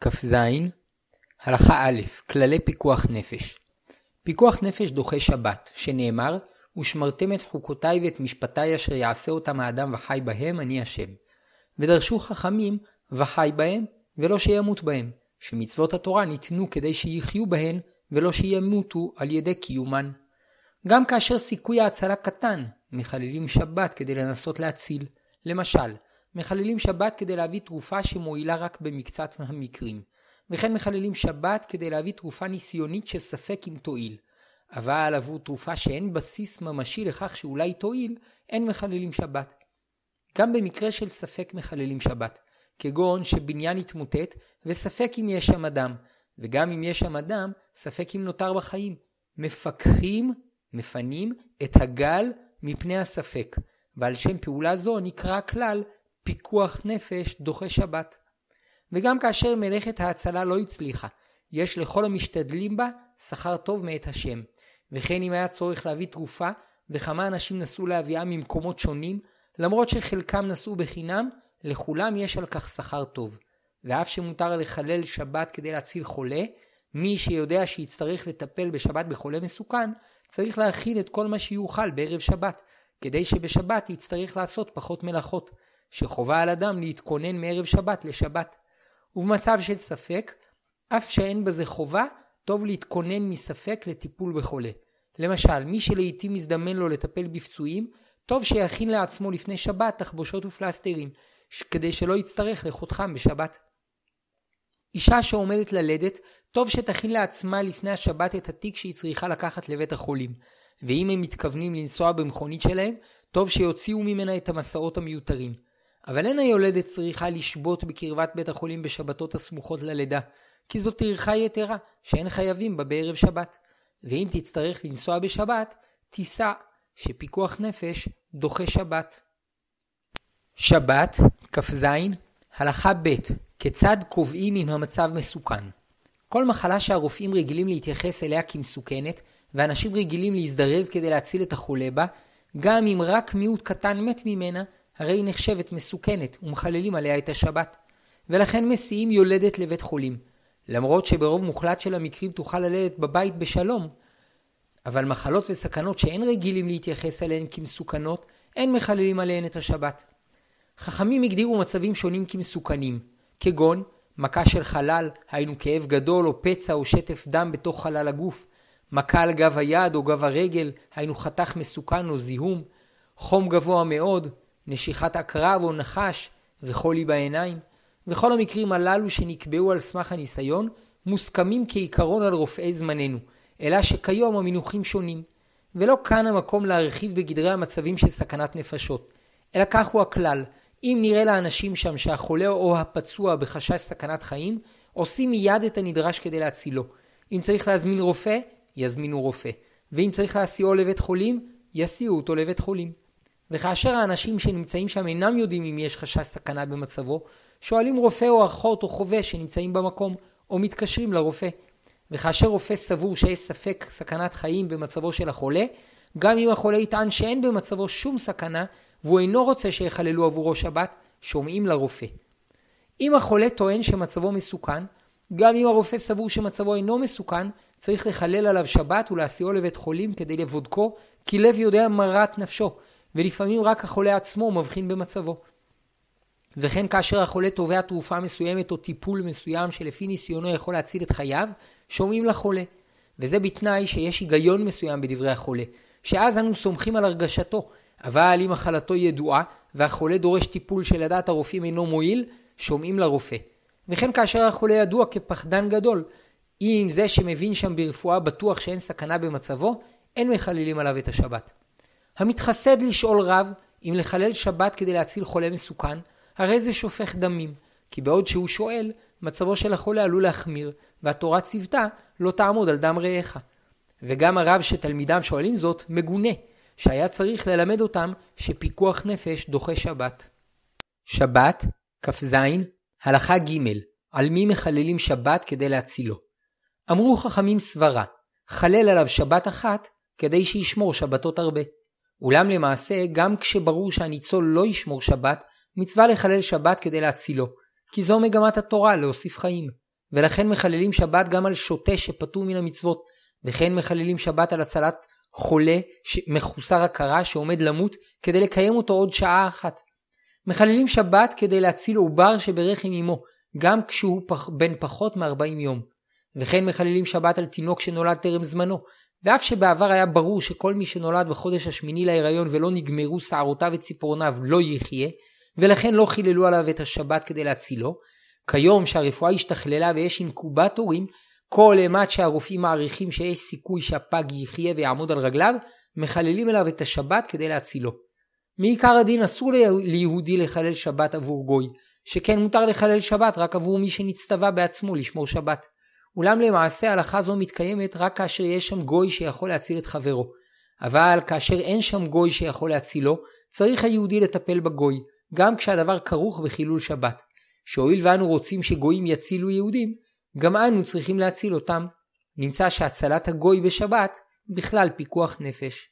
כ"ז הלכה א' כללי פיקוח נפש פיקוח נפש דוחה שבת, שנאמר ושמרתם את חוקותיי ואת משפטיי אשר יעשה אותם האדם וחי בהם, אני השם. ודרשו חכמים וחי בהם, ולא שימות בהם, שמצוות התורה ניתנו כדי שיחיו בהן, ולא שימותו על ידי קיומן. גם כאשר סיכוי ההצלה קטן, מחללים שבת כדי לנסות להציל. למשל, מחללים שבת כדי להביא תרופה שמועילה רק במקצת מהמקרים, וכן מחללים שבת כדי להביא תרופה ניסיונית שספק אם תועיל. אבל עבור תרופה שאין בסיס ממשי לכך שאולי תועיל, אין מחללים שבת. גם במקרה של ספק מחללים שבת, כגון שבניין התמוטט וספק אם יש שם אדם, וגם אם יש שם אדם, ספק אם נותר בחיים. מפקחים, מפנים, את הגל מפני הספק, ועל שם פעולה זו נקרא הכלל פיקוח נפש דוחה שבת. וגם כאשר מלאכת ההצלה לא הצליחה, יש לכל המשתדלים בה שכר טוב מאת השם. וכן אם היה צורך להביא תרופה, וכמה אנשים נסעו להביאה ממקומות שונים, למרות שחלקם נסעו בחינם, לכולם יש על כך שכר טוב. ואף שמותר לחלל שבת כדי להציל חולה, מי שיודע שיצטרך לטפל בשבת בחולה מסוכן, צריך להכין את כל מה שיוכל בערב שבת, כדי שבשבת יצטרך לעשות פחות מלאכות. שחובה על אדם להתכונן מערב שבת לשבת. ובמצב של ספק, אף שאין בזה חובה, טוב להתכונן מספק לטיפול בחולה. למשל, מי שלעיתים מזדמן לו לטפל בפצועים, טוב שיכין לעצמו לפני שבת תחבושות ופלסטרים, כדי שלא יצטרך לאכול חם בשבת. אישה שעומדת ללדת, טוב שתכין לעצמה לפני השבת את התיק שהיא צריכה לקחת לבית החולים. ואם הם מתכוונים לנסוע במכונית שלהם, טוב שיוציאו ממנה את המסעות המיותרים. אבל אין היולדת צריכה לשבות בקרבת בית החולים בשבתות הסמוכות ללידה, כי זו טרחה יתרה שאין חייבים בה בערב שבת. ואם תצטרך לנסוע בשבת, תיסע, שפיקוח נפש דוחה שבת. שבת, כ"ז, הלכה ב' כיצד קובעים אם המצב מסוכן. כל מחלה שהרופאים רגילים להתייחס אליה כמסוכנת, ואנשים רגילים להזדרז כדי להציל את החולה בה, גם אם רק מיעוט קטן מת ממנה, הרי היא נחשבת מסוכנת ומחללים עליה את השבת. ולכן מסיעים יולדת לבית חולים. למרות שברוב מוחלט של המקרים תוכל ללדת בבית בשלום, אבל מחלות וסכנות שאין רגילים להתייחס אליהן כמסוכנות, אין מחללים עליהן את השבת. חכמים הגדירו מצבים שונים כמסוכנים, כגון מכה של חלל, היינו כאב גדול או פצע או שטף דם בתוך חלל הגוף, מכה על גב היד או גב הרגל, היינו חתך מסוכן או זיהום, חום גבוה מאוד, נשיכת עקרב או נחש וחולי בעיניים, וכל המקרים הללו שנקבעו על סמך הניסיון, מוסכמים כעיקרון על רופאי זמננו, אלא שכיום המינוחים שונים. ולא כאן המקום להרחיב בגדרי המצבים של סכנת נפשות, אלא כך הוא הכלל, אם נראה לאנשים שם שהחולה או הפצוע בחשש סכנת חיים, עושים מיד את הנדרש כדי להצילו. אם צריך להזמין רופא, יזמינו רופא. ואם צריך להסיעו לבית חולים, יסיעו אותו לבית חולים. וכאשר האנשים שנמצאים שם אינם יודעים אם יש חשש סכנה במצבו, שואלים רופא או אחות או חובש שנמצאים במקום, או מתקשרים לרופא. וכאשר רופא סבור שיש ספק סכנת חיים במצבו של החולה, גם אם החולה יטען שאין במצבו שום סכנה, והוא אינו רוצה שיחללו עבורו שבת, שומעים לרופא. אם החולה טוען שמצבו מסוכן, גם אם הרופא סבור שמצבו אינו מסוכן, צריך לחלל עליו שבת ולהסיעו לבית חולים כדי לבודקו, כי לב יודע מרת נפשו, ולפעמים רק החולה עצמו מבחין במצבו. וכן כאשר החולה תובע תרופה מסוימת או טיפול מסוים שלפי ניסיונו יכול להציל את חייו, שומעים לחולה. וזה בתנאי שיש היגיון מסוים בדברי החולה, שאז אנו סומכים על הרגשתו, אבל אם מחלתו ידועה והחולה דורש טיפול שלדעת הרופאים אינו מועיל, שומעים לרופא. וכן כאשר החולה ידוע כפחדן גדול, אם זה שמבין שם ברפואה בטוח שאין סכנה במצבו, אין מחללים עליו את השבת. המתחסד לשאול רב אם לחלל שבת כדי להציל חולה מסוכן, הרי זה שופך דמים, כי בעוד שהוא שואל, מצבו של החולה עלול להחמיר, והתורה ציוותה לא תעמוד על דם רעך. וגם הרב שתלמידיו שואלים זאת, מגונה, שהיה צריך ללמד אותם שפיקוח נפש דוחה שבת. שבת, כ"ז, הלכה ג' על מי מחללים שבת כדי להצילו. אמרו חכמים סברה, חלל עליו שבת אחת כדי שישמור שבתות הרבה. אולם למעשה, גם כשברור שהניצול לא ישמור שבת, מצווה לחלל שבת כדי להצילו, כי זו מגמת התורה להוסיף חיים. ולכן מחללים שבת גם על שוטה שפטור מן המצוות, וכן מחללים שבת על הצלת חולה מחוסר הכרה שעומד למות כדי לקיים אותו עוד שעה אחת. מחללים שבת כדי להציל עובר שברחם אמו, גם כשהוא פח, בן פחות מ-40 יום. וכן מחללים שבת על תינוק שנולד טרם זמנו, ואף שבעבר היה ברור שכל מי שנולד בחודש השמיני להיריון ולא נגמרו שערותיו וציפורניו לא יחיה, ולכן לא חיללו עליו את השבת כדי להצילו, כיום שהרפואה השתכללה ויש אינקובטורים, כל אימת שהרופאים מעריכים שיש סיכוי שהפג יחיה ויעמוד על רגליו, מחללים אליו את השבת כדי להצילו. מעיקר הדין אסור ליהודי לחלל שבת עבור גוי, שכן מותר לחלל שבת רק עבור מי שנצטווה בעצמו לשמור שבת. אולם למעשה הלכה זו מתקיימת רק כאשר יש שם גוי שיכול להציל את חברו. אבל כאשר אין שם גוי שיכול להצילו, צריך היהודי לטפל בגוי, גם כשהדבר כרוך בחילול שבת. שהואיל ואנו רוצים שגויים יצילו יהודים, גם אנו צריכים להציל אותם. נמצא שהצלת הגוי בשבת בכלל פיקוח נפש.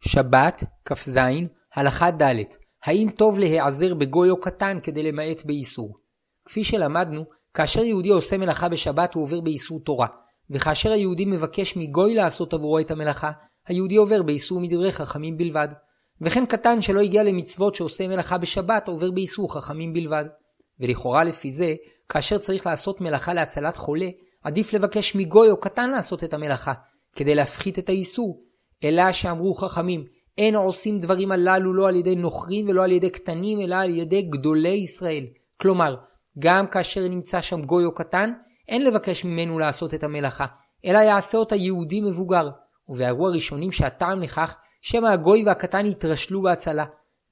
שבת, כ"ז, הלכה ד' האם טוב להיעזר בגוי או קטן כדי למעט באיסור? כפי שלמדנו, כאשר יהודי עושה מלאכה בשבת הוא עובר באיסור תורה, וכאשר היהודי מבקש מגוי לעשות עבורו את המלאכה, היהודי עובר באיסור מדברי חכמים בלבד. וכן קטן שלא הגיע למצוות שעושה מלאכה בשבת עובר באיסור חכמים בלבד. ולכאורה לפי זה, כאשר צריך לעשות מלאכה להצלת חולה, עדיף לבקש מגוי או קטן לעשות את המלאכה, כדי להפחית את האיסור. אלא שאמרו חכמים, אין עושים דברים הללו לא על ידי נוכרים ולא על ידי קטנים, אלא על ידי גדולי ישראל. כלומר, גם כאשר נמצא שם גוי או קטן, אין לבקש ממנו לעשות את המלאכה, אלא יעשה אותה יהודי מבוגר. ובהרו הראשונים שהטעם לכך, שמא הגוי והקטן יתרשלו בהצלה.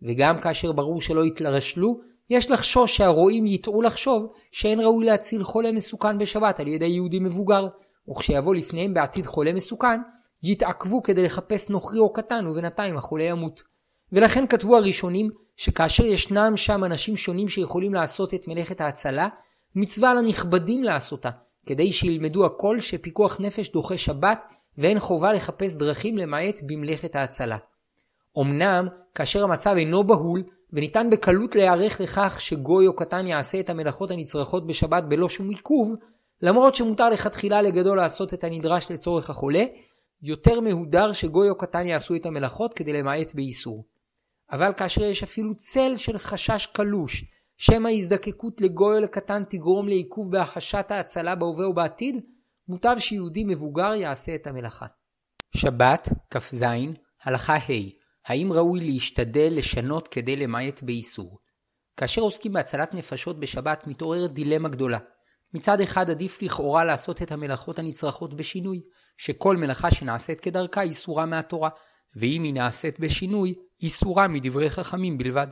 וגם כאשר ברור שלא יתרשלו, יש לחשוש שהרועים יטעו לחשוב שאין ראוי להציל חולה מסוכן בשבת על ידי יהודי מבוגר, וכשיבוא לפניהם בעתיד חולה מסוכן, יתעכבו כדי לחפש נוכרי או קטן ובינתיים החולה ימות. ולכן כתבו הראשונים שכאשר ישנם שם אנשים שונים שיכולים לעשות את מלאכת ההצלה, מצווה לנכבדים לעשותה, כדי שילמדו הכל שפיקוח נפש דוחה שבת ואין חובה לחפש דרכים למעט במלאכת ההצלה. אמנם, כאשר המצב אינו בהול, וניתן בקלות להיערך לכך שגוי או קטן יעשה את המלאכות הנצרכות בשבת בלא שום עיכוב, למרות שמותר לכתחילה לגדול לעשות את הנדרש לצורך החולה, יותר מהודר שגוי או קטן יעשו את המלאכות כדי למעט באיסור. אבל כאשר יש אפילו צל של חשש קלוש, שמא הזדקקות לגוי או לקטן תגרום לעיכוב בהחשת ההצלה בהווה ובעתיד, מוטב שיהודי מבוגר יעשה את המלאכה. שבת, כ"ז, הלכה ה' האם ראוי להשתדל לשנות כדי למעט באיסור? כאשר עוסקים בהצלת נפשות בשבת מתעוררת דילמה גדולה. מצד אחד עדיף לכאורה לעשות את המלאכות הנצרכות בשינוי, שכל מלאכה שנעשית כדרכה איסורה מהתורה, ואם היא נעשית בשינוי, איסורה מדברי חכמים בלבד.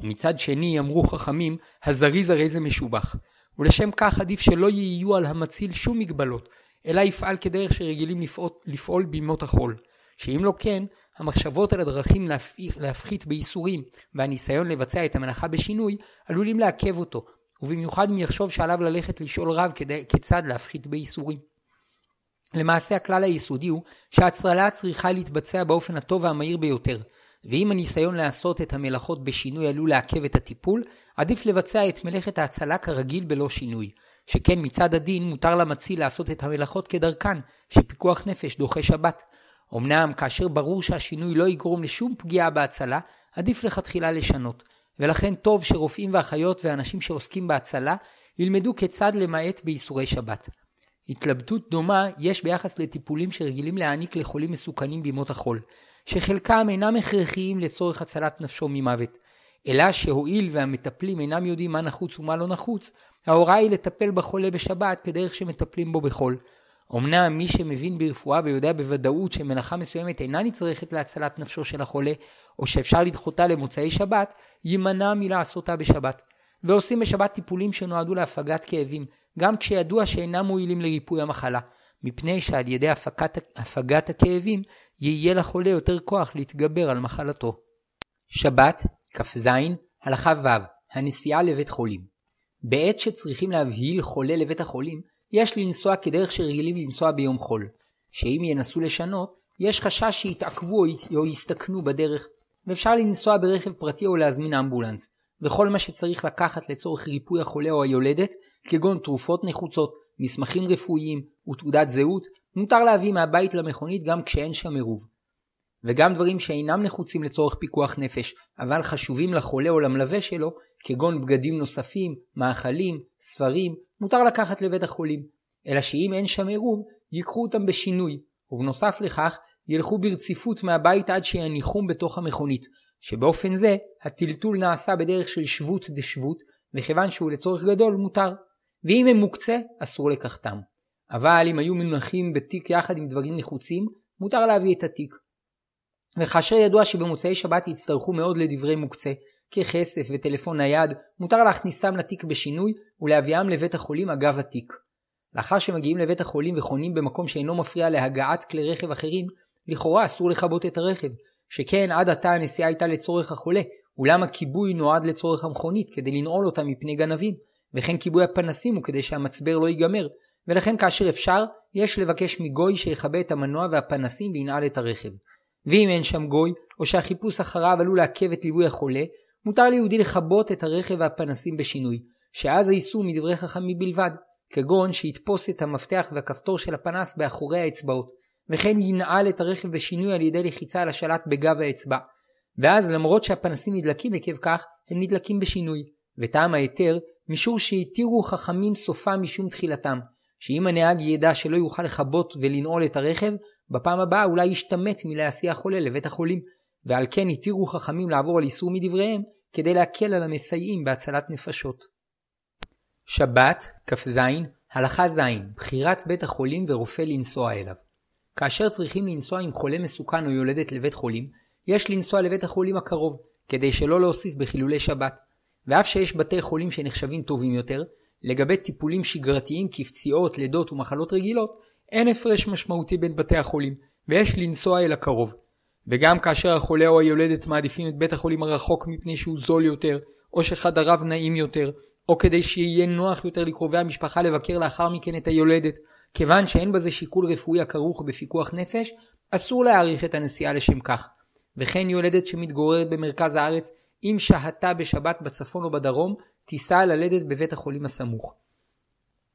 ומצד שני אמרו חכמים, הזריז הרי זה משובח. ולשם כך עדיף שלא יהיו על המציל שום מגבלות, אלא יפעל כדרך שרגילים לפעול, לפעול בימות החול. שאם לא כן, המחשבות על הדרכים להפחית בייסורים והניסיון לבצע את המלאכה בשינוי עלולים לעכב אותו, ובמיוחד אם יחשוב שעליו ללכת לשאול רב כדי, כיצד להפחית בייסורים. למעשה הכלל היסודי הוא שההצללה צריכה להתבצע באופן הטוב והמהיר ביותר, ואם הניסיון לעשות את המלאכות בשינוי עלול לעכב את הטיפול, עדיף לבצע את מלאכת ההצלה כרגיל בלא שינוי. שכן מצד הדין מותר למציל לעשות את המלאכות כדרכן, שפיקוח נפש דוחה שבת. אמנם כאשר ברור שהשינוי לא יגרום לשום פגיעה בהצלה, עדיף לכתחילה לשנות, ולכן טוב שרופאים ואחיות ואנשים שעוסקים בהצלה ילמדו כיצד למעט בייסורי שבת. התלבטות דומה יש ביחס לטיפולים שרגילים להעניק לחולים מסוכנים בימות החול, שחלקם אינם הכרחיים לצורך הצלת נפשו ממוות, אלא שהואיל והמטפלים אינם יודעים מה נחוץ ומה לא נחוץ, ההוראה היא לטפל בחולה בשבת כדרך שמטפלים בו בחול. אמנם מי שמבין ברפואה ויודע בוודאות שמלאכה מסוימת אינה נצרכת להצלת נפשו של החולה, או שאפשר לדחותה למוצאי שבת, יימנע מלעשותה בשבת. ועושים בשבת טיפולים שנועדו להפגת כאבים, גם כשידוע שאינם מועילים לריפוי המחלה, מפני שעל ידי הפגת, הפגת הכאבים יהיה לחולה יותר כוח להתגבר על מחלתו. שבת, כ"ז, הלכה ו', הנסיעה לבית חולים. בעת שצריכים להבהיל חולה לבית החולים, יש לנסוע כדרך שרגילים לנסוע ביום חול, שאם ינסו לשנות, יש חשש שיתעכבו או יסתכנו בדרך, ואפשר לנסוע ברכב פרטי או להזמין אמבולנס, וכל מה שצריך לקחת לצורך ריפוי החולה או היולדת, כגון תרופות נחוצות, מסמכים רפואיים ותעודת זהות, מותר להביא מהבית למכונית גם כשאין שם עירוב. וגם דברים שאינם נחוצים לצורך פיקוח נפש, אבל חשובים לחולה או למלווה שלו, כגון בגדים נוספים, מאכלים, ספרים, מותר לקחת לבית החולים. אלא שאם אין שם עירוב, ייקחו אותם בשינוי, ובנוסף לכך, ילכו ברציפות מהבית עד שיניחום בתוך המכונית, שבאופן זה הטלטול נעשה בדרך של שבות דשבות, וכיוון שהוא לצורך גדול מותר. ואם הם מוקצה, אסור לקחתם. אבל אם היו מונחים בתיק יחד עם דברים נחוצים, מותר להביא את התיק. וכאשר ידוע שבמוצאי שבת יצטרכו מאוד לדברי מוקצה, ככסף וטלפון נייד, מותר להכניסם לתיק בשינוי ולהביאם לבית החולים אגב התיק. לאחר שמגיעים לבית החולים וחונים במקום שאינו מפריע להגעת כלי רכב אחרים, לכאורה אסור לכבות את הרכב, שכן עד עתה הנסיעה הייתה לצורך החולה, אולם הכיבוי נועד לצורך המכונית כדי לנעול אותה מפני גנבים, וכן כיבוי הפנסים הוא כדי שהמצבר לא ייגמר, ולכן כאשר אפשר, יש לבקש מגוי שיכבה את המנוע והפנסים וינעל את הרכב. ואם אין שם גוי, או שהחיפוש אחריו עלול לעכב את ליווי החולה, מותר ליהודי לכבות את הרכב והפנסים בשינוי, שאז האיסור מדברי חכמים בלבד, כגון שיתפוס את המפתח והכפתור של הפנס באחורי האצבעות, וכן ינעל את הרכב בשינוי על ידי לחיצה על השלט בגב האצבע. ואז למרות שהפנסים נדלקים עקב כך, הם נדלקים בשינוי. וטעם ההיתר, משום שהתירו חכמים סופה משום תחילתם, שאם הנהג ידע שלא יוכל לכבות ולנעול את הרכב, בפעם הבאה אולי ישתמט מלהסיע חולה לבית החולים, ועל כן התירו חכמים לעבור על איסור מדבריהם, כדי להקל על המסייעים בהצלת נפשות. שבת, כ"ז, הלכה ז', בחירת בית החולים ורופא לנסוע אליו. כאשר צריכים לנסוע עם חולה מסוכן או יולדת לבית חולים, יש לנסוע לבית החולים הקרוב, כדי שלא להוסיף בחילולי שבת. ואף שיש בתי חולים שנחשבים טובים יותר, לגבי טיפולים שגרתיים כפציעות, לידות ומחלות רגילות, אין הפרש משמעותי בין בתי החולים, ויש לנסוע אל הקרוב. וגם כאשר החולה או היולדת מעדיפים את בית החולים הרחוק מפני שהוא זול יותר, או שחדריו נעים יותר, או כדי שיהיה נוח יותר לקרובי המשפחה לבקר לאחר מכן את היולדת, כיוון שאין בזה שיקול רפואי הכרוך בפיקוח נפש, אסור להאריך את הנסיעה לשם כך. וכן יולדת שמתגוררת במרכז הארץ, אם שהתה בשבת בצפון או בדרום, תיסע ללדת בבית החולים הסמוך.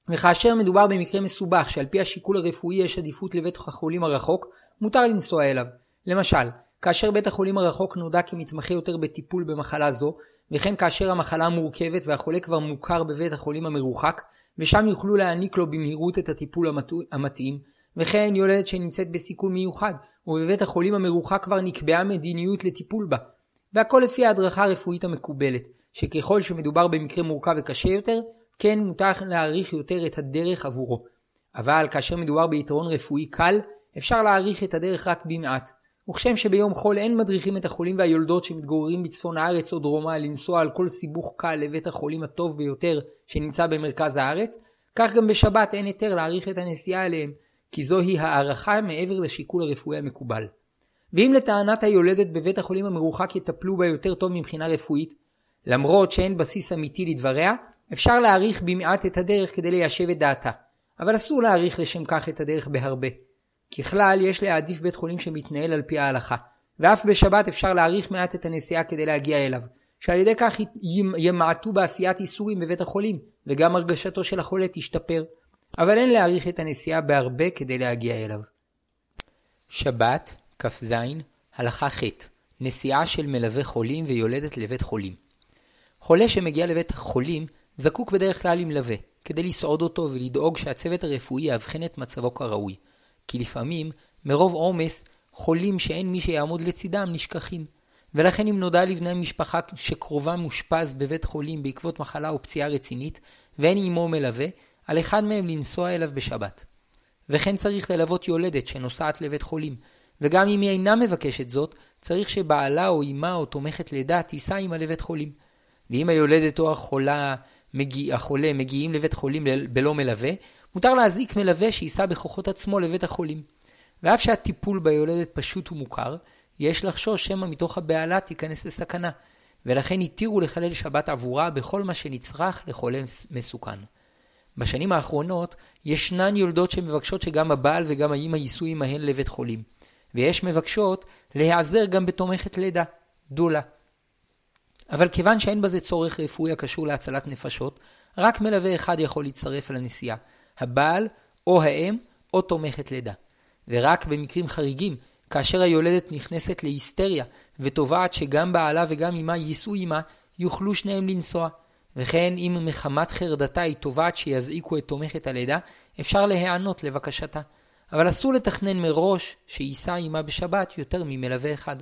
וכאשר מדובר במקרה מסובך שעל פי השיקול הרפואי יש עדיפות לבית החולים הרחוק, מותר לנסוע אליו. למשל, כאשר בית החולים הרחוק נודע כמתמחה יותר בטיפול במחלה זו, וכן כאשר המחלה מורכבת והחולה כבר מוכר בבית החולים המרוחק, ושם יוכלו להעניק לו במהירות את הטיפול המתאים, וכן יולדת שנמצאת בסיכון מיוחד, ובבית החולים המרוחק כבר נקבעה מדיניות לטיפול בה. והכל לפי ההדרכה הרפואית המקובלת, שככל שמדובר במקרה מורכב וקשה יותר, כן מותר להעריך יותר את הדרך עבורו. אבל כאשר מדובר ביתרון רפואי קל, אפשר להעריך את הדרך רק במעט. וכשם שביום חול אין מדריכים את החולים והיולדות שמתגוררים בצפון הארץ או דרומה לנסוע על כל סיבוך קל לבית החולים הטוב ביותר שנמצא במרכז הארץ, כך גם בשבת אין היתר להעריך את הנסיעה אליהם, כי זוהי הערכה מעבר לשיקול הרפואי המקובל. ואם לטענת היולדת בבית החולים המרוחק יטפלו בה יותר טוב מבחינה רפואית, למרות שאין בסיס אמיתי לדבריה, אפשר להעריך במעט את הדרך כדי ליישב את דעתה, אבל אסור להעריך לשם כך את הדרך בהרבה. ככלל, יש להעדיף בית חולים שמתנהל על פי ההלכה, ואף בשבת אפשר להעריך מעט את הנסיעה כדי להגיע אליו, שעל ידי כך ימעטו בעשיית איסורים בבית החולים, וגם הרגשתו של החולה תשתפר. אבל אין להעריך את הנסיעה בהרבה כדי להגיע אליו. שבת, כ"ז, הלכה ח' נסיעה של מלווה חולים ויולדת לבית חולים. חולה שמגיע לבית חולים זקוק בדרך כלל למלווה, כדי לסעוד אותו ולדאוג שהצוות הרפואי יאבחן את מצבו כראוי. כי לפעמים, מרוב עומס, חולים שאין מי שיעמוד לצידם נשכחים. ולכן אם נודע לבני המשפחה שקרובה מושפז בבית חולים בעקבות מחלה או פציעה רצינית, ואין עמו מלווה, על אחד מהם לנסוע אליו בשבת. וכן צריך ללוות יולדת שנוסעת לבית חולים, וגם אם היא אינה מבקשת זאת, צריך שבעלה או אמה או תומכת לידה תיסע עמה לבית חולים. ואם היולדת או החולה, מגיע, החולה מגיעים לבית חולים בלא מלווה, מותר להזעיק מלווה שייסע בכוחות עצמו לבית החולים. ואף שהטיפול ביולדת פשוט ומוכר, יש לחשוש שמא מתוך הבהלה תיכנס לסכנה, ולכן התירו לחלל שבת עבורה בכל מה שנצרך לחולה מסוכן. בשנים האחרונות ישנן יולדות שמבקשות שגם הבעל וגם האמא ייסעו עמהן לבית חולים, ויש מבקשות להיעזר גם בתומכת לידה, דולה. אבל כיוון שאין בזה צורך רפואי הקשור להצלת נפשות, רק מלווה אחד יכול להצטרף לנסיעה, הבעל או האם או תומכת לידה. ורק במקרים חריגים, כאשר היולדת נכנסת להיסטריה ותובעת שגם בעלה וגם אמה יישאו עמה, יוכלו שניהם לנסוע. וכן אם מחמת חרדתה היא תובעת שיזעיקו את תומכת הלידה, אפשר להיענות לבקשתה. אבל אסור לתכנן מראש שיישא עמה בשבת יותר ממלווה אחד.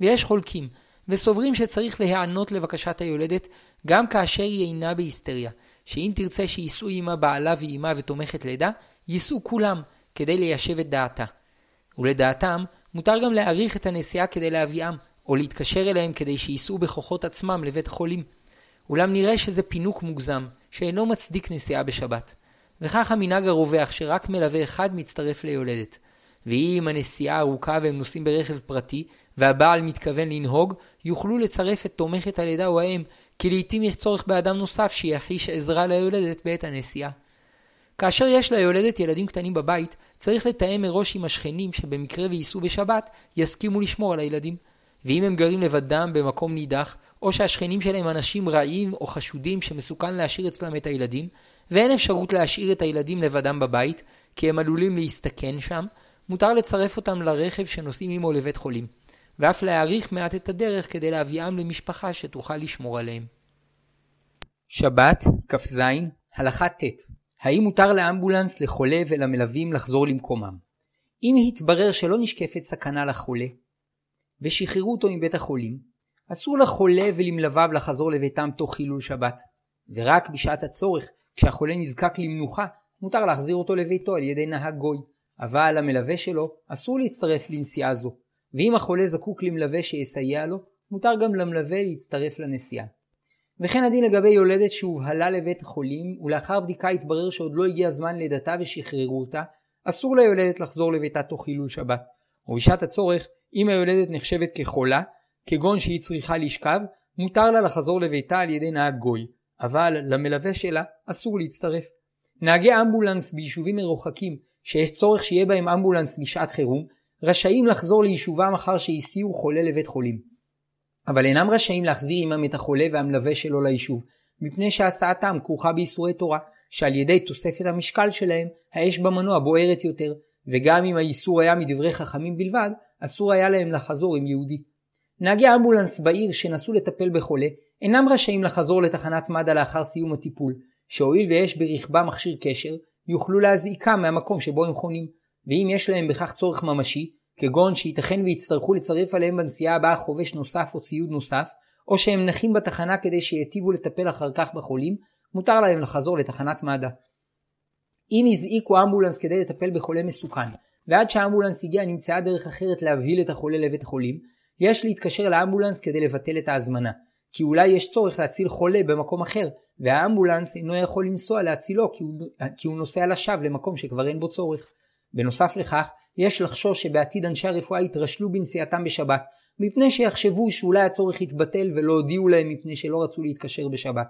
ויש חולקים, וסוברים שצריך להיענות לבקשת היולדת גם כאשר היא אינה בהיסטריה, שאם תרצה שיישאו עמה בעלה ואימה ותומכת לידה, יישאו כולם, כדי ליישב את דעתה. ולדעתם, מותר גם להאריך את הנסיעה כדי להביאם, או להתקשר אליהם כדי שייסעו בכוחות עצמם לבית חולים. אולם נראה שזה פינוק מוגזם, שאינו מצדיק נסיעה בשבת. וכך המנהג הרווח שרק מלווה אחד מצטרף ליולדת. ואם הנסיעה ארוכה והם נוסעים ברכב פרטי, והבעל מתכוון לנהוג, יוכלו לצרף את תומכת הלידה או האם, כי לעתים יש צורך באדם נוסף שיחיש עזרה ליולדת בעת הנסיעה. כאשר יש ליולדת ילדים קטנים בבית, צריך לתאם מראש עם השכנים שבמקרה וייסעו בשבת, יסכימו לשמור על הילדים. ואם הם גרים לבדם במקום נידח, או שהשכנים שלהם אנשים רעים או חשודים שמסוכן להשאיר אצלם את הילדים, ואין אפשרות להשאיר את הילדים לבדם בבית, כי הם עלולים להסתכן שם, מותר לצרף אותם לרכב שנוסעים עמו לבית חולים, ואף להאריך מעט את הדרך כדי להביאם למשפחה שתוכל לשמור עליהם. שבת, כ"ז, הלכה ט' האם מותר לאמבולנס לחולה ולמלווים לחזור למקומם? אם התברר שלא נשקפת סכנה לחולה, ושחררו אותו מבית החולים, אסור לחולה ולמלוויו לחזור לביתם תוך חילול שבת, ורק בשעת הצורך, כשהחולה נזקק למנוחה, מותר להחזיר אותו לביתו על ידי נהג גוי, אבל המלווה שלו אסור להצטרף לנסיעה זו, ואם החולה זקוק למלווה שיסייע לו, מותר גם למלווה להצטרף לנסיעה. וכן הדין לגבי יולדת שהובהלה לבית החולים ולאחר בדיקה התברר שעוד לא הגיע זמן לידתה ושחררו אותה, אסור ליולדת לחזור לביתה תוך חילול שבת. ובשעת הצורך, אם היולדת נחשבת כחולה, כגון שהיא צריכה לשכב, מותר לה לחזור לביתה על ידי נהג גוי, אבל למלווה שלה אסור להצטרף. נהגי אמבולנס ביישובים מרוחקים, שיש צורך שיהיה בהם אמבולנס בשעת חירום, רשאים לחזור ליישובם אחר שהסיעו חולה לבית חולים. אבל אינם רשאים להחזיר עמם את החולה והמלווה שלו ליישוב, מפני שהסעתם כרוכה באיסורי תורה, שעל ידי תוספת המשקל שלהם, האש במנוע בוערת יותר, וגם אם האיסור היה מדברי חכמים בלבד, אסור היה להם לחזור עם יהודי. נהגי אמבולנס בעיר שנסו לטפל בחולה, אינם רשאים לחזור לתחנת מד"א לאחר סיום הטיפול, שהואיל ויש ברכבם מכשיר קשר, יוכלו להזעיקם מהמקום שבו הם חונים, ואם יש להם בכך צורך ממשי, כגון שייתכן ויצטרכו לצרף עליהם בנסיעה הבאה חובש נוסף או ציוד נוסף, או שהם נחים בתחנה כדי שיטיבו לטפל אחר כך בחולים, מותר להם לחזור לתחנת מד"א. אם הזעיקו אמבולנס כדי לטפל בחולה מסוכן, ועד שהאמבולנס הגיע נמצאה דרך אחרת להבהיל את החולה לבית החולים, יש להתקשר לאמבולנס כדי לבטל את ההזמנה, כי אולי יש צורך להציל חולה במקום אחר, והאמבולנס אינו יכול לנסוע להצילו כי הוא, כי הוא נוסע לשווא למקום שכבר אין בו צורך. בנוסף לכך, יש לחשוש שבעתיד אנשי הרפואה יתרשלו בנסיעתם בשבת, מפני שיחשבו שאולי הצורך יתבטל ולא הודיעו להם מפני שלא רצו להתקשר בשבת.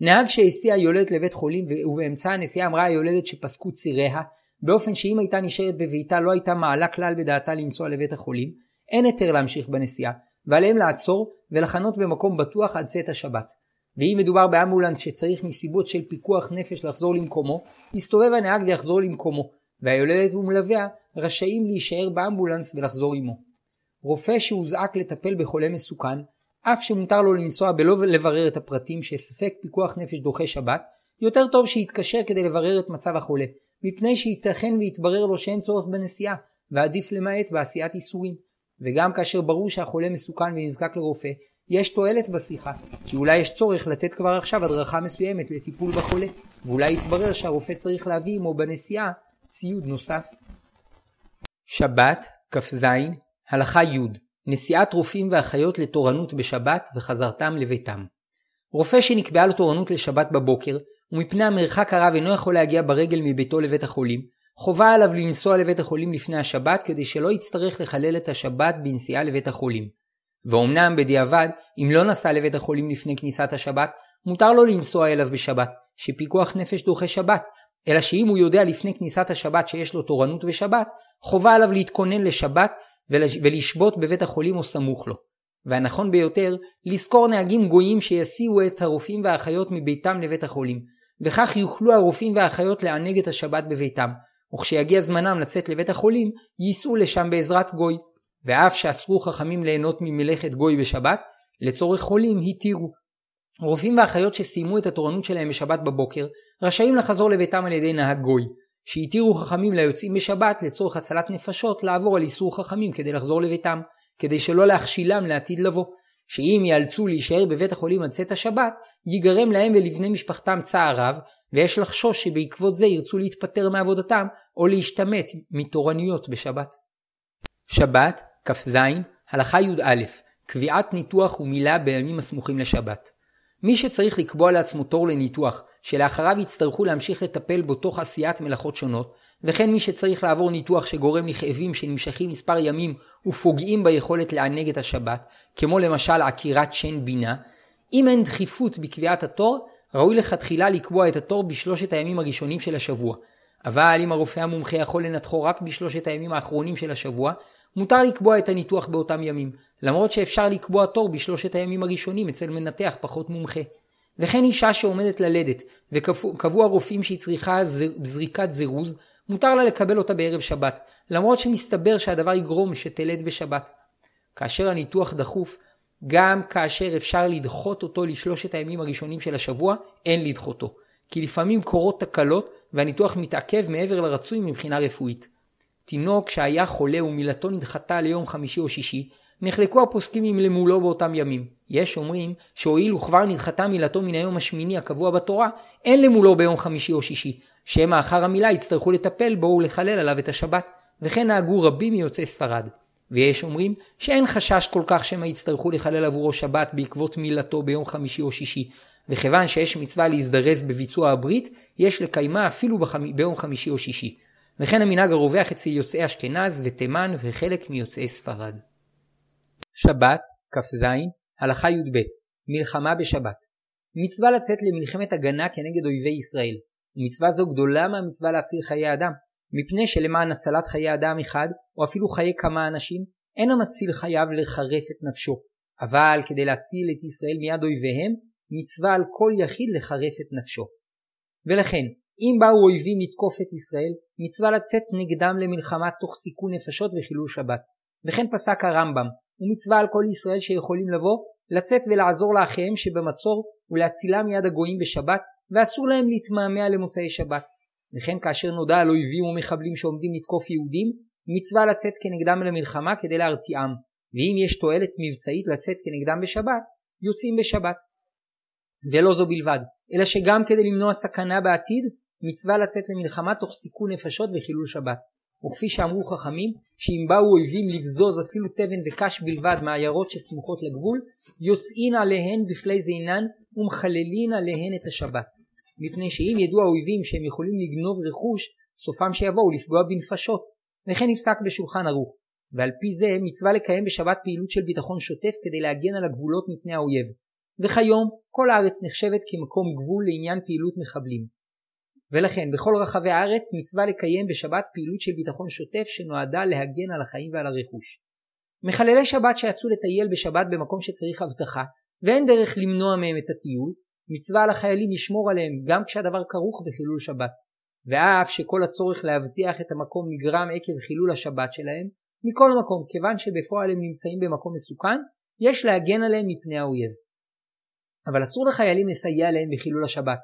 נהג שהסיע יולדת לבית חולים ובאמצע הנסיעה אמרה היולדת שפסקו ציריה, באופן שאם הייתה נשארת בביתה לא הייתה מעלה כלל בדעתה לנסוע לבית החולים, אין היתר להמשיך בנסיעה, ועליהם לעצור ולחנות במקום בטוח עד צאת השבת. ואם מדובר באמבולנס שצריך מסיבות של פיקוח נפש לחזור למקומו, יסתובב הנהג ויחזור למקומו, והיולדת ומלוויה רשאים להישאר באמבולנס ולחזור עמו. רופא שהוזעק לטפל בחולה מסוכן, אף שמותר לו לנסוע בלא לברר את הפרטים שספק פיקוח נפש דוחה שבת, יותר טוב שיתקשר כדי לברר את מצב החולה, מפני שייתכן ויתברר לו שאין צורך בנסיעה, ועדיף למעט בעשיית איסורים. וגם כאשר ברור שהחולה מסוכן ונזקק לרופא, יש תועלת בשיחה, כי אולי יש צורך לתת כבר עכשיו הדרכה מסוימת לטיפול בחולה, ואולי יתברר שהרופא צריך להביא עמו בנסיעה ציוד נוסף. שבת, כ"ז, הלכה י' נסיעת רופאים ואחיות לתורנות בשבת וחזרתם לביתם. רופא שנקבעה לו תורנות לשבת בבוקר, ומפני המרחק הרב אינו יכול להגיע ברגל מביתו לבית החולים, חובה עליו לנסוע לבית החולים לפני השבת כדי שלא יצטרך לחלל את השבת בנסיעה לבית החולים. ואומנם בדיעבד, אם לא נסע לבית החולים לפני כניסת השבת, מותר לו לנסוע אליו בשבת, שפיקוח נפש דוחה שבת, אלא שאם הוא יודע לפני כניסת השבת שיש לו תורנות בשבת, חובה עליו להתכונן לשבת ולשבות בבית החולים או סמוך לו. והנכון ביותר, לשכור נהגים גויים שיסיעו את הרופאים והאחיות מביתם לבית החולים, וכך יוכלו הרופאים והאחיות לענג את השבת בביתם, וכשיגיע זמנם לצאת לבית החולים, ייסעו לשם בעזרת גוי. ואף שאסרו חכמים ליהנות ממלאכת גוי בשבת, לצורך חולים התירו. רופאים ואחיות שסיימו את התורנות שלהם בשבת בבוקר, רשאים לחזור לביתם על ידי נהג גוי, שהתירו חכמים ליוצאים בשבת לצורך הצלת נפשות לעבור על איסור חכמים כדי לחזור לביתם, כדי שלא להכשילם לעתיד לבוא, שאם ייאלצו להישאר בבית החולים עד צאת השבת, ייגרם להם ולבני משפחתם צער רב, ויש לחשוש שבעקבות זה ירצו להתפטר מעבודתם או להשתמט מתורנויות בשבת. שבת, כ"ז, הלכה י"א, קביעת ניתוח ומילה בימים הסמוכים לשבת. מי שצריך לקבוע לעצמו תור לניתוח, שלאחריו יצטרכו להמשיך לטפל בו תוך עשיית מלאכות שונות, וכן מי שצריך לעבור ניתוח שגורם לכאבים שנמשכים מספר ימים ופוגעים ביכולת לענג את השבת, כמו למשל עקירת שן בינה, אם אין דחיפות בקביעת התור, ראוי לכתחילה לקבוע את התור בשלושת הימים הראשונים של השבוע. אבל אם הרופא המומחה יכול לנתחו רק בשלושת הימים האחרונים של השבוע, מותר לקבוע את הניתוח באותם ימים, למרות שאפשר לקבוע תור בשלושת הימים הראשונים אצל מנתח פחות מומחה. וכן אישה שעומדת ללדת, וקבעו הרופאים שהיא צריכה זריקת זירוז, מותר לה לקבל אותה בערב שבת, למרות שמסתבר שהדבר יגרום שתלד בשבת. כאשר הניתוח דחוף, גם כאשר אפשר לדחות אותו לשלושת הימים הראשונים של השבוע, אין לדחותו. כי לפעמים קורות תקלות והניתוח מתעכב מעבר לרצוי מבחינה רפואית. תינוק שהיה חולה ומילתו נדחתה ליום חמישי או שישי, נחלקו הפוסקים למולו באותם ימים. יש אומרים שהואיל וכבר נדחתה מילתו מן היום השמיני הקבוע בתורה, אין למולו ביום חמישי או שישי, שמא אחר המילה יצטרכו לטפל בו ולחלל עליו את השבת, וכן נהגו רבים מיוצאי ספרד. ויש אומרים שאין חשש כל כך שמא יצטרכו לחלל עבורו שבת בעקבות מילתו ביום חמישי או שישי, וכיוון שיש מצווה להזדרז בביצוע הברית, יש לקיימה אפילו בחמ... ביום חמישי או שישי. וכן המנהג הרווח אצל יוצאי אשכנז ותימן וחלק מיוצאי ספרד. שבת, כ"ז, הלכה י"ב, מלחמה בשבת. מצווה לצאת למלחמת הגנה כנגד אויבי ישראל, ומצווה זו גדולה מהמצווה להציל חיי אדם, מפני שלמען הצלת חיי אדם אחד, או אפילו חיי כמה אנשים, אין המציל חייב לחרף את נפשו, אבל כדי להציל את ישראל מיד אויביהם, מצווה על כל יחיד לחרף את נפשו. ולכן, אם באו אויבים לתקוף את ישראל, מצווה לצאת נגדם למלחמה תוך סיכון נפשות וחילול שבת. וכן פסק הרמב"ם, ומצווה על כל ישראל שיכולים לבוא, לצאת ולעזור לאחיהם שבמצור ולהצילם מיד הגויים בשבת, ואסור להם להתמהמה למוצאי שבת. וכן כאשר נודע על אויבים ומחבלים שעומדים לתקוף יהודים, מצווה לצאת כנגדם למלחמה כדי להרתיעם. ואם יש תועלת מבצעית לצאת כנגדם בשבת, יוצאים בשבת. ולא זו בלבד, אלא שגם כדי למנוע סכנה בעתיד, מצווה לצאת למלחמה תוך סיכון נפשות וחילול שבת. וכפי שאמרו חכמים, שאם באו אויבים לבזוז אפילו תבן וקש בלבד מהעיירות שסמוכות לגבול, יוצאין עליהן בכלי זינן ומחללין עליהן את השבת. מפני שאם ידעו האויבים שהם יכולים לגנוב רכוש, סופם שיבואו לפגוע בנפשות. וכן נפסק בשולחן ערוך. ועל פי זה מצווה לקיים בשבת פעילות של ביטחון שוטף כדי להגן על הגבולות מפני האויב. וכיום כל הארץ נחשבת כמקום גבול לעניין פעילות מחבלים. ולכן בכל רחבי הארץ מצווה לקיים בשבת פעילות של ביטחון שוטף שנועדה להגן על החיים ועל הרכוש. מחללי שבת שיצאו לטייל בשבת במקום שצריך אבטחה ואין דרך למנוע מהם את הטיול, מצווה על החיילים לשמור עליהם גם כשהדבר כרוך בחילול שבת. ואף שכל הצורך להבטיח את המקום נגרם עקב חילול השבת שלהם, מכל מקום, כיוון שבפועל הם נמצאים במקום מסוכן, יש להגן עליהם מפני האויב. אבל אסור לחיילים לסייע להם בחילול השבת,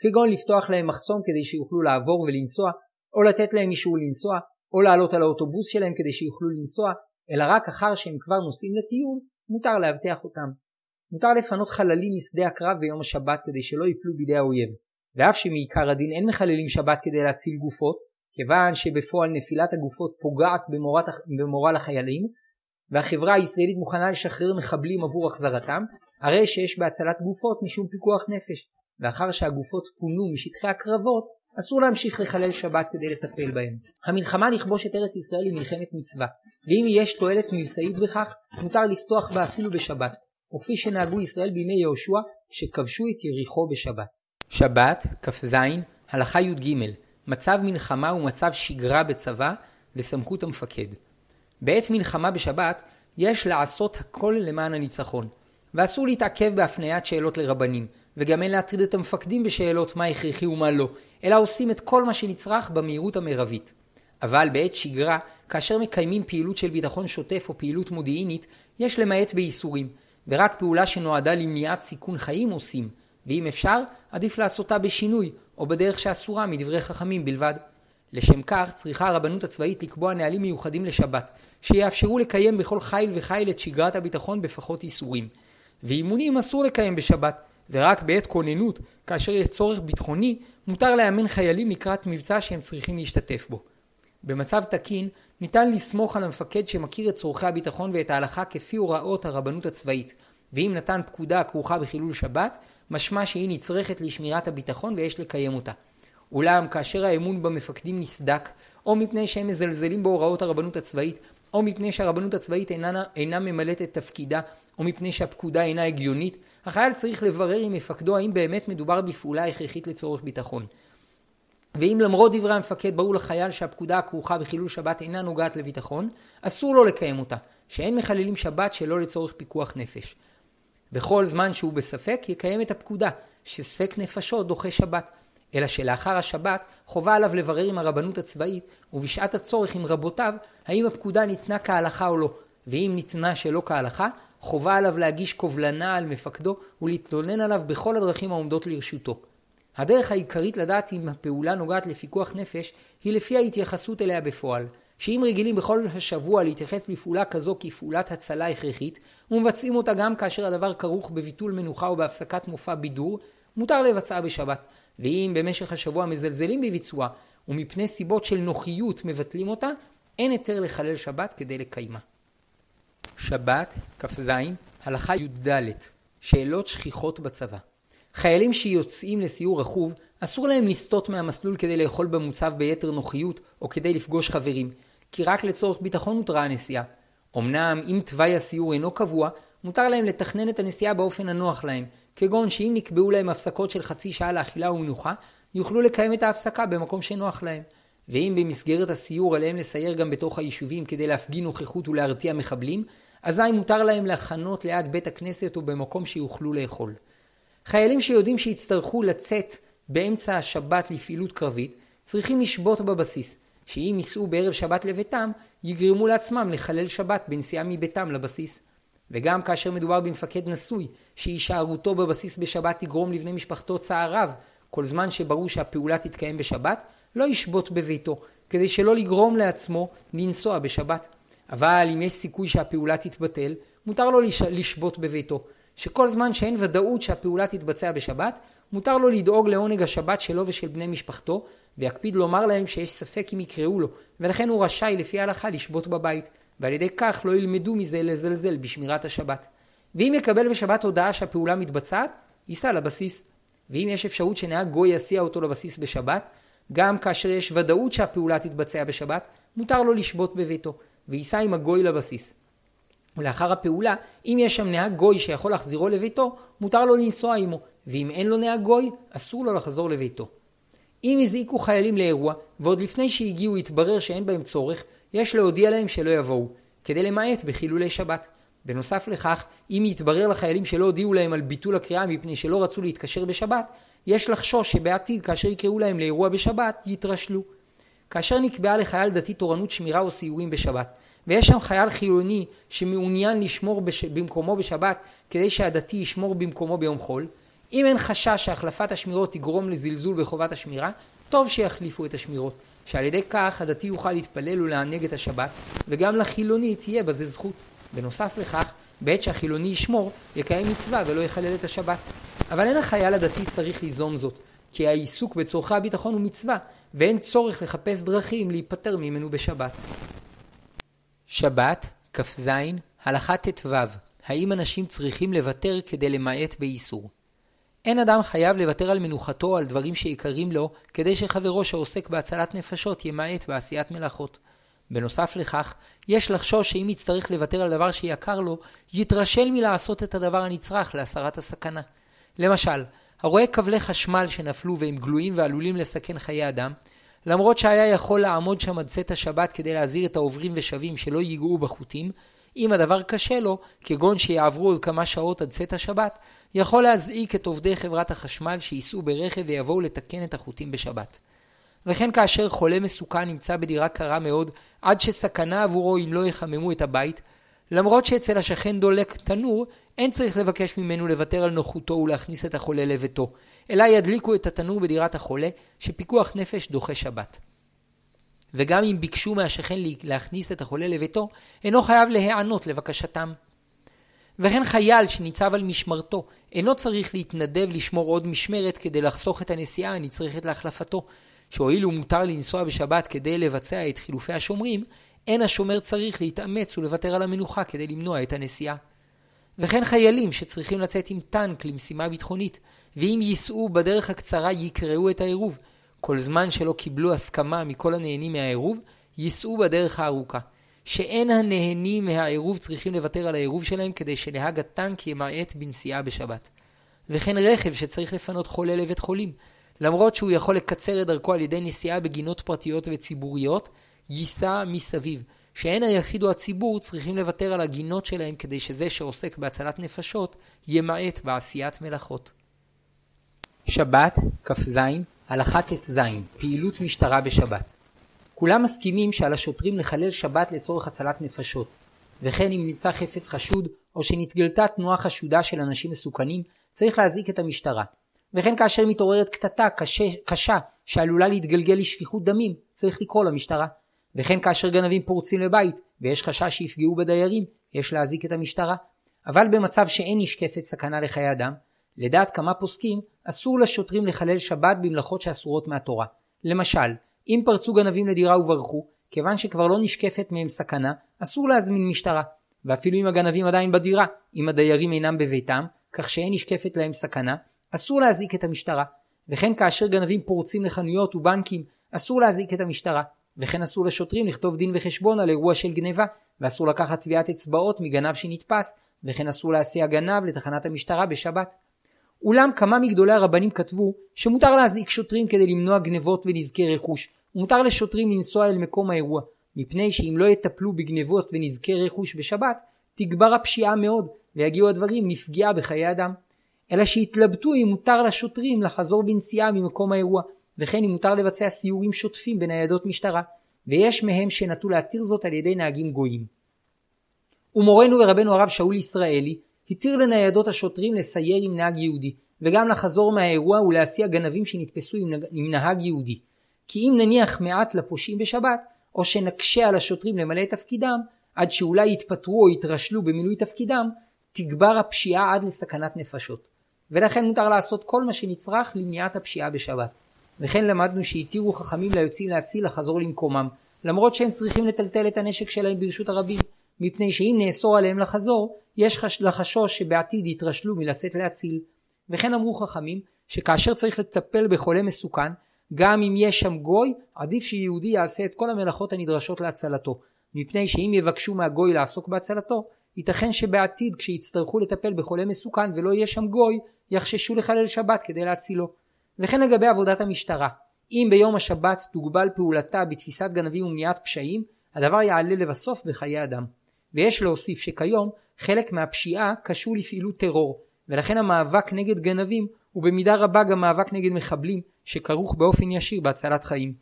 כגון לפתוח להם מחסום כדי שיוכלו לעבור ולנסוע, או לתת להם אישור לנסוע, או לעלות על האוטובוס שלהם כדי שיוכלו לנסוע, אלא רק אחר שהם כבר נוסעים לטיול, מותר לאבטח אותם. מותר לפנות חללים משדה הקרב ביום השבת כדי שלא ייפלו בידי האויב. ואף שמעיקר הדין אין מחללים שבת כדי להציל גופות, כיוון שבפועל נפילת הגופות פוגעת במורל החיילים, והחברה הישראלית מוכנה לשחרר מחבלים עבור החזרתם, הרי שיש בהצלת גופות משום פיקוח נפש. ואחר שהגופות פונו משטחי הקרבות, אסור להמשיך לחלל שבת כדי לטפל בהם. המלחמה לכבוש את ארץ ישראל היא מלחמת מצווה, ואם יש תועלת מבצעית בכך, מותר לפתוח בה אפילו בשבת, וכפי שנהגו ישראל בימי יהושע, שכבשו את יריחו בשבת. שבת, כ"ז, הלכה י"ג, מצב מלחמה ומצב שגרה בצבא וסמכות המפקד. בעת מלחמה בשבת, יש לעשות הכל למען הניצחון. ואסור להתעכב בהפניית שאלות לרבנים, וגם אין להטריד את המפקדים בשאלות מה הכרחי ומה לא, אלא עושים את כל מה שנצרך במהירות המרבית. אבל בעת שגרה, כאשר מקיימים פעילות של ביטחון שוטף או פעילות מודיעינית, יש למעט בייסורים, ורק פעולה שנועדה למניעת סיכון חיים עושים, ואם אפשר, עדיף לעשותה בשינוי, או בדרך שאסורה מדברי חכמים בלבד. לשם כך צריכה הרבנות הצבאית לקבוע נהלים מיוחדים לשבת, שיאפשרו לקיים בכל חיל וחיל את שגרת הביטחון בפחות איסורים. ואימונים אסור לקיים בשבת, ורק בעת כוננות, כאשר יש צורך ביטחוני, מותר לאמן חיילים לקראת מבצע שהם צריכים להשתתף בו. במצב תקין, ניתן לסמוך על המפקד שמכיר את צורכי הביטחון ואת ההלכה כפי הוראות הרבנות הצבאית, ואם נתן פקודה הכרוכה בחילול שבת, משמע שהיא נצרכת לשמירת הביטחון ויש לקיים אותה. אולם כאשר האמון במפקדים נסדק, או מפני שהם מזלזלים בהוראות הרבנות הצבאית, או מפני שהרבנות הצבאית אינה, אינה ממלאת את תפקידה, או מפני שהפקודה אינה הגיונית, החייל צריך לברר עם מפקדו האם באמת מדובר בפעולה הכרחית לצורך ביטחון. ואם למרות דברי המפקד ברור לחייל שהפקודה הכרוכה בחילול שבת אינה נוגעת לביטחון, אסור לו לקיים אותה, שאין מחללים שבת שלא לצורך פיקוח נפש. בכל זמן שהוא בספק, יקיים את הפקודה, שספק נפשו דוחה שבת. אלא שלאחר השבת חובה עליו לברר עם הרבנות הצבאית, ובשעת הצורך עם רבותיו, האם הפקודה ניתנה כהלכה או לא, ואם ניתנה שלא כהלכה, חובה עליו להגיש קובלנה על מפקדו ולהתלונן עליו בכל הדרכים העומדות לרשותו. הדרך העיקרית לדעת אם הפעולה נוגעת לפיקוח נפש היא לפי ההתייחסות אליה בפועל, שאם רגילים בכל השבוע להתייחס לפעולה כזו כפעולת הצלה הכרחית, ומבצעים אותה גם כאשר הדבר כרוך בביטול מנוחה או בהפסקת מופע בידור, מותר לבצעה בשבת. ואם במשך השבוע מזלזלים בביצועה, ומפני סיבות של נוחיות מבטלים אותה, אין היתר לחלל שבת כדי לקיימה. שבת, כ"ז, הלכה י"ד, שאלות שכיחות בצבא. חיילים שיוצאים לסיור רכוב, אסור להם לסטות מהמסלול כדי לאכול במוצב ביתר נוחיות או כדי לפגוש חברים, כי רק לצורך ביטחון הותרה הנסיעה. אמנם אם תוואי הסיור אינו קבוע, מותר להם לתכנן את הנסיעה באופן הנוח להם, כגון שאם נקבעו להם הפסקות של חצי שעה לאכילה ומנוחה, יוכלו לקיים את ההפסקה במקום שנוח להם. ואם במסגרת הסיור עליהם לסייר גם בתוך היישובים כדי להפגין נוכחות ולהרתיע מחבלים, אזי מותר להם לחנות ליד בית הכנסת או במקום שיוכלו לאכול. חיילים שיודעים שיצטרכו לצאת באמצע השבת לפעילות קרבית, צריכים לשבות בבסיס, שאם ייסעו בערב שבת לביתם, יגרמו לעצמם לחלל שבת בנסיעה מביתם לבסיס. וגם כאשר מדובר במפקד נשוי, שהישארותו בבסיס בשבת תגרום לבני משפחתו צער רב, כל זמן שברור שהפעולה תתקיים בשבת, לא ישבות בביתו, כדי שלא לגרום לעצמו לנסוע בשבת. אבל אם יש סיכוי שהפעולה תתבטל, מותר לו לשבות בביתו, שכל זמן שאין ודאות שהפעולה תתבצע בשבת, מותר לו לדאוג לעונג השבת שלו ושל בני משפחתו, ויקפיד לומר להם שיש ספק אם יקראו לו, ולכן הוא רשאי לפי ההלכה לשבות בבית, ועל ידי כך לא ילמדו מזה לזלזל בשמירת השבת. ואם יקבל בשבת הודעה שהפעולה מתבצעת, ייסע לבסיס. ואם יש אפשרות שנהג גוי יסיע אותו לבסיס בשבת, גם כאשר יש ודאות שהפעולה תתבצע בשבת, מותר לו לשבות בביתו, וייסע עם הגוי לבסיס. ולאחר הפעולה, אם יש שם נהג גוי שיכול להחזירו לביתו, מותר לו לנסוע עמו, ואם אין לו נהג גוי, אסור לו לחזור לביתו. אם הזעיקו חיילים לאירוע, ועוד לפני שהגיעו התברר שאין בהם צורך, יש להודיע להם שלא יבואו, כדי למעט בחילולי שבת. בנוסף לכך, אם יתברר לחיילים שלא הודיעו להם על ביטול הקריאה מפני שלא רצו להתקשר בשבת, יש לחשוש שבעתיד כאשר יקראו להם לאירוע בשבת, יתרשלו. כאשר נקבעה לחייל דתי תורנות שמירה או סיורים בשבת, ויש שם חייל חילוני שמעוניין לשמור בש... במקומו בשבת כדי שהדתי ישמור במקומו ביום חול, אם אין חשש שהחלפת השמירות תגרום לזלזול בחובת השמירה, טוב שיחליפו את השמירות, שעל ידי כך הדתי יוכל להתפלל ולענג את השבת, וגם לחילוני תהיה בזה זכות. בנוסף לכך, בעת שהחילוני ישמור, יקיים מצווה ולא יחלל את השבת. אבל אין החייל הדתי צריך ליזום זאת, כי העיסוק בצורכי הביטחון הוא מצווה, ואין צורך לחפש דרכים להיפטר ממנו בשבת. שבת, כ"ז, הלכה ט"ו, האם אנשים צריכים לוותר כדי למעט באיסור? אין אדם חייב לוותר על מנוחתו או על דברים שיקרים לו, כדי שחברו שעוסק בהצלת נפשות ימעט בעשיית מלאכות. בנוסף לכך, יש לחשוש שאם יצטרך לוותר על דבר שיקר לו, יתרשל מלעשות את הדבר הנצרך להסרת הסכנה. למשל, הרואה כבלי חשמל שנפלו והם גלויים ועלולים לסכן חיי אדם, למרות שהיה יכול לעמוד שם עד צאת השבת כדי להזהיר את העוברים ושבים שלא ייגעו בחוטים, אם הדבר קשה לו, כגון שיעברו עוד כמה שעות עד צאת השבת, יכול להזעיק את עובדי חברת החשמל שייסעו ברכב ויבואו לתקן את החוטים בשבת. וכן כאשר חולה מסוכן נמצא בדירה קרה מאוד, עד שסכנה עבורו אם לא יחממו את הבית, למרות שאצל השכן דולק תנור, אין צריך לבקש ממנו לוותר על נוחותו ולהכניס את החולה לביתו, אלא ידליקו את התנור בדירת החולה, שפיקוח נפש דוחה שבת. וגם אם ביקשו מהשכן להכניס את החולה לביתו, אינו חייב להיענות לבקשתם. וכן חייל שניצב על משמרתו, אינו צריך להתנדב לשמור עוד משמרת כדי לחסוך את הנסיעה הנצרכת להחלפתו, שהואיל ומותר לנסוע בשבת כדי לבצע את חילופי השומרים, אין השומר צריך להתאמץ ולוותר על המנוחה כדי למנוע את הנסיעה. וכן חיילים שצריכים לצאת עם טנק למשימה ביטחונית, ואם ייסעו בדרך הקצרה יקראו את העירוב. כל זמן שלא קיבלו הסכמה מכל הנהנים מהעירוב, ייסעו בדרך הארוכה. שאין הנהנים מהעירוב צריכים לוותר על העירוב שלהם כדי שנהג הטנק ימעט בנסיעה בשבת. וכן רכב שצריך לפנות חולה לבית חולים, למרות שהוא יכול לקצר את דרכו על ידי נסיעה בגינות פרטיות וציבוריות, ייסע מסביב. שאין היחיד או הציבור צריכים לוותר על הגינות שלהם כדי שזה שעוסק בהצלת נפשות ימעט בעשיית מלאכות. שבת, כ"ז, הלכה ט"ז, פעילות משטרה בשבת. כולם מסכימים שעל השוטרים לחלל שבת לצורך הצלת נפשות, וכן אם נמצא חפץ חשוד או שנתגלתה תנועה חשודה של אנשים מסוכנים, צריך להזעיק את המשטרה. וכן כאשר מתעוררת קטטה קשה, קשה שעלולה להתגלגל לשפיכות דמים, צריך לקרוא למשטרה. וכן כאשר גנבים פורצים לבית ויש חשש שיפגעו בדיירים, יש להזעיק את המשטרה. אבל במצב שאין נשקפת סכנה לחיי אדם, לדעת כמה פוסקים, אסור לשוטרים לחלל שבת במלאכות שאסורות מהתורה. למשל, אם פרצו גנבים לדירה וברחו, כיוון שכבר לא נשקפת מהם סכנה, אסור להזמין משטרה. ואפילו אם הגנבים עדיין בדירה, אם הדיירים אינם בביתם, כך שאין נשקפת להם סכנה, אסור להזעיק את המשטרה. וכן כאשר גנבים פורצים לחנויות ובנקים, אסור להזעיק את המשטרה. וכן אסור לשוטרים לכתוב דין וחשבון על אירוע של גניבה, ואסור לקחת טביעת אצבעות מגנב שנתפס, וכן אסור להסיע גנב לתחנת המשטרה בשבת. אולם כמה מגדולי הרבנים כתבו שמותר להזעיק שוטרים כדי למנוע גנבות ונזקי רכוש, ומותר לשוטרים לנסוע אל מקום האירוע, מפני שאם לא יטפלו בגנבות ונזקי רכוש בשבת, תגבר הפשיעה מאוד, ויגיעו הדברים לפגיעה בחיי אדם. אלא שהתלבטו אם מותר לשוטרים לחזור בנסיעה ממקום האירוע, וכן אם מותר לבצע סיורים שוטפים בניידות משטרה, ויש מהם שנטו להתיר זאת על ידי נהגים גויים. ומורנו ורבנו הרב שאול ישראלי התיר לניידות השוטרים לסייר עם נהג יהודי, וגם לחזור מהאירוע ולהסיע גנבים שנתפסו עם נהג יהודי. כי אם נניח מעט לפושעים בשבת, או שנקשה על השוטרים למלא את תפקידם, עד שאולי יתפטרו או יתרשלו במילוי תפקידם, תגבר הפשיעה עד לסכנת נפשות. ולכן מותר לעשות כל מה שנצרך למניעת הפשיעה בשבת. וכן למדנו שהתירו חכמים ליוצאים להציל לחזור למקומם, למרות שהם צריכים לטלטל את הנשק שלהם ברשות הרבים, מפני שאם נאסור עליהם לחזור, יש חש... לחשוש שבעתיד יתרשלו מלצאת להציל. וכן אמרו חכמים, שכאשר צריך לטפל בחולה מסוכן, גם אם יש שם גוי, עדיף שיהודי יעשה את כל המלאכות הנדרשות להצלתו, מפני שאם יבקשו מהגוי לעסוק בהצלתו, ייתכן שבעתיד כשיצטרכו לטפל בחולה מסוכן ולא יהיה שם גוי, יחששו לחלל שבת כדי להצילו. וכן לגבי עבודת המשטרה, אם ביום השבת תוגבל פעולתה בתפיסת גנבים ומניעת פשעים, הדבר יעלה לבסוף בחיי אדם. ויש להוסיף שכיום חלק מהפשיעה קשור לפעילות טרור, ולכן המאבק נגד גנבים הוא במידה רבה גם מאבק נגד מחבלים, שכרוך באופן ישיר בהצלת חיים.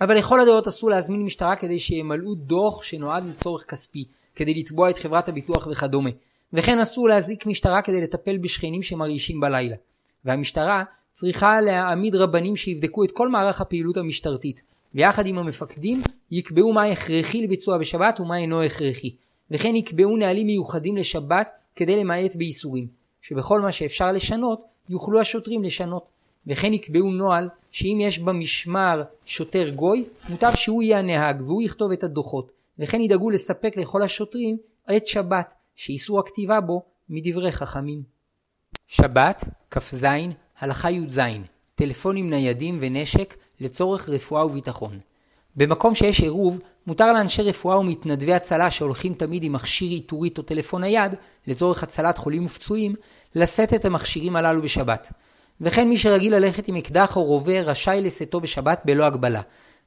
אבל לכל הדעות אסור להזמין משטרה כדי שימלאו דוח שנועד לצורך כספי, כדי לתבוע את חברת הביטוח וכדומה. וכן אסור להזעיק משטרה כדי לטפל בשכנים שמרעישים בלילה. והמשטרה צריכה להעמיד רבנים שיבדקו את כל מערך הפעילות המשטרתית, ויחד עם המפקדים יקבעו מה הכרחי לביצוע בשבת ומה אינו הכרחי, וכן יקבעו נהלים מיוחדים לשבת כדי למעט בייסורים, שבכל מה שאפשר לשנות יוכלו השוטרים לשנות, וכן יקבעו נוהל שאם יש במשמר שוטר גוי, מוטב שהוא יהיה הנהג והוא יכתוב את הדוחות, וכן ידאגו לספק לכל השוטרים עת שבת, שאיסור הכתיבה בו מדברי חכמים. שבת, כ"ז, הלכה י"ז, טלפונים ניידים ונשק לצורך רפואה וביטחון. במקום שיש עירוב, מותר לאנשי רפואה ומתנדבי הצלה שהולכים תמיד עם מכשיר איתורית או טלפון נייד, לצורך הצלת חולים ופצועים, לשאת את המכשירים הללו בשבת. וכן מי שרגיל ללכת עם אקדח או רובה רשאי לשאתו בשבת בלא הגבלה.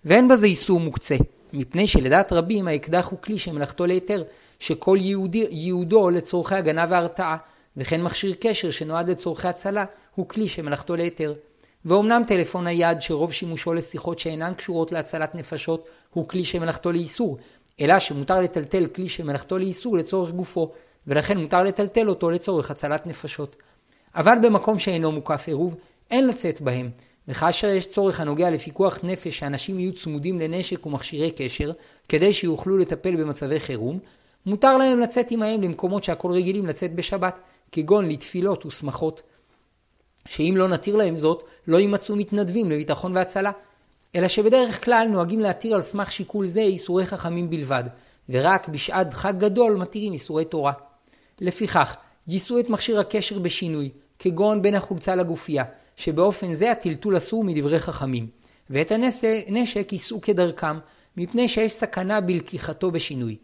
ואין בזה איסור מוקצה, מפני שלדעת רבים האקדח הוא כלי שמלאכתו להיתר, שכל ייעודי, ייעודו לצורכי הגנה והרתעה, וכן מכשיר קשר שנועד לצורכי הצלה, הוא כלי שמלאכתו להיתר. ואומנם טלפון נייד שרוב שימושו לשיחות שאינן קשורות להצלת נפשות, הוא כלי שמלאכתו לאיסור, אלא שמותר לטלטל כלי שמלאכתו לאיסור לצורך גופו, ולכן מותר לטלטל אותו לצורך הצלת נפשות. אבל במקום שאינו מוקף עירוב, אין לצאת בהם, וכאשר יש צורך הנוגע לפיקוח נפש שאנשים יהיו צמודים לנשק ומכשירי קשר, כדי שיוכלו לטפל במצבי חירום, מותר להם לצאת עמהם למקומות שהכל רגילים לצאת בשבת, כגון לתפילות ושמחות. שאם לא נתיר להם זאת, לא יימצאו מתנדבים לביטחון והצלה. אלא שבדרך כלל נוהגים להתיר על סמך שיקול זה איסורי חכמים בלבד, ורק בשעת חג גדול מתירים איסורי תורה. לפיכך, יישאו את מכשיר הקשר בשינוי, כגון בין החולצה לגופייה, שבאופן זה הטלטול אסור מדברי חכמים, ואת הנשק יישאו כדרכם, מפני שיש סכנה בלקיחתו בשינוי.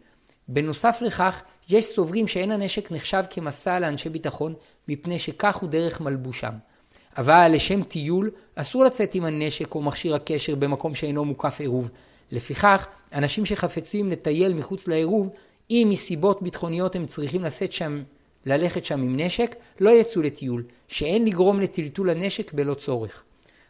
בנוסף לכך, יש סוברים שאין הנשק נחשב כמסע לאנשי ביטחון, מפני שכך הוא דרך מלבושם. אבל לשם טיול, אסור לצאת עם הנשק או מכשיר הקשר במקום שאינו מוקף עירוב. לפיכך, אנשים שחפצים לטייל מחוץ לעירוב, אם מסיבות ביטחוניות הם צריכים לשאת שם ללכת שם עם נשק, לא יצאו לטיול, שאין לגרום לטלטול הנשק בלא צורך.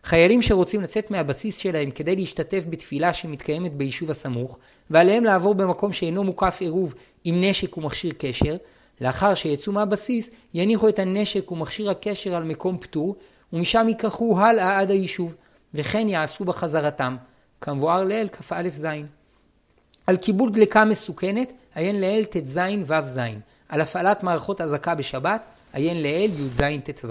חיילים שרוצים לצאת מהבסיס שלהם כדי להשתתף בתפילה שמתקיימת ביישוב הסמוך, ועליהם לעבור במקום שאינו מוקף עירוב עם נשק ומכשיר קשר, לאחר שיצאו מהבסיס, יניחו את הנשק ומכשיר הקשר על מקום פטור, ומשם ייקחו הלאה עד היישוב, וכן יעשו בחזרתם, כמבואר לעיל כ"א ז'. על קיבול דלקה מסוכנת, עיין לעיל ט"ז ו"ז. על הפעלת מערכות אזעקה בשבת, עיין לעיל י"ז ט"ו.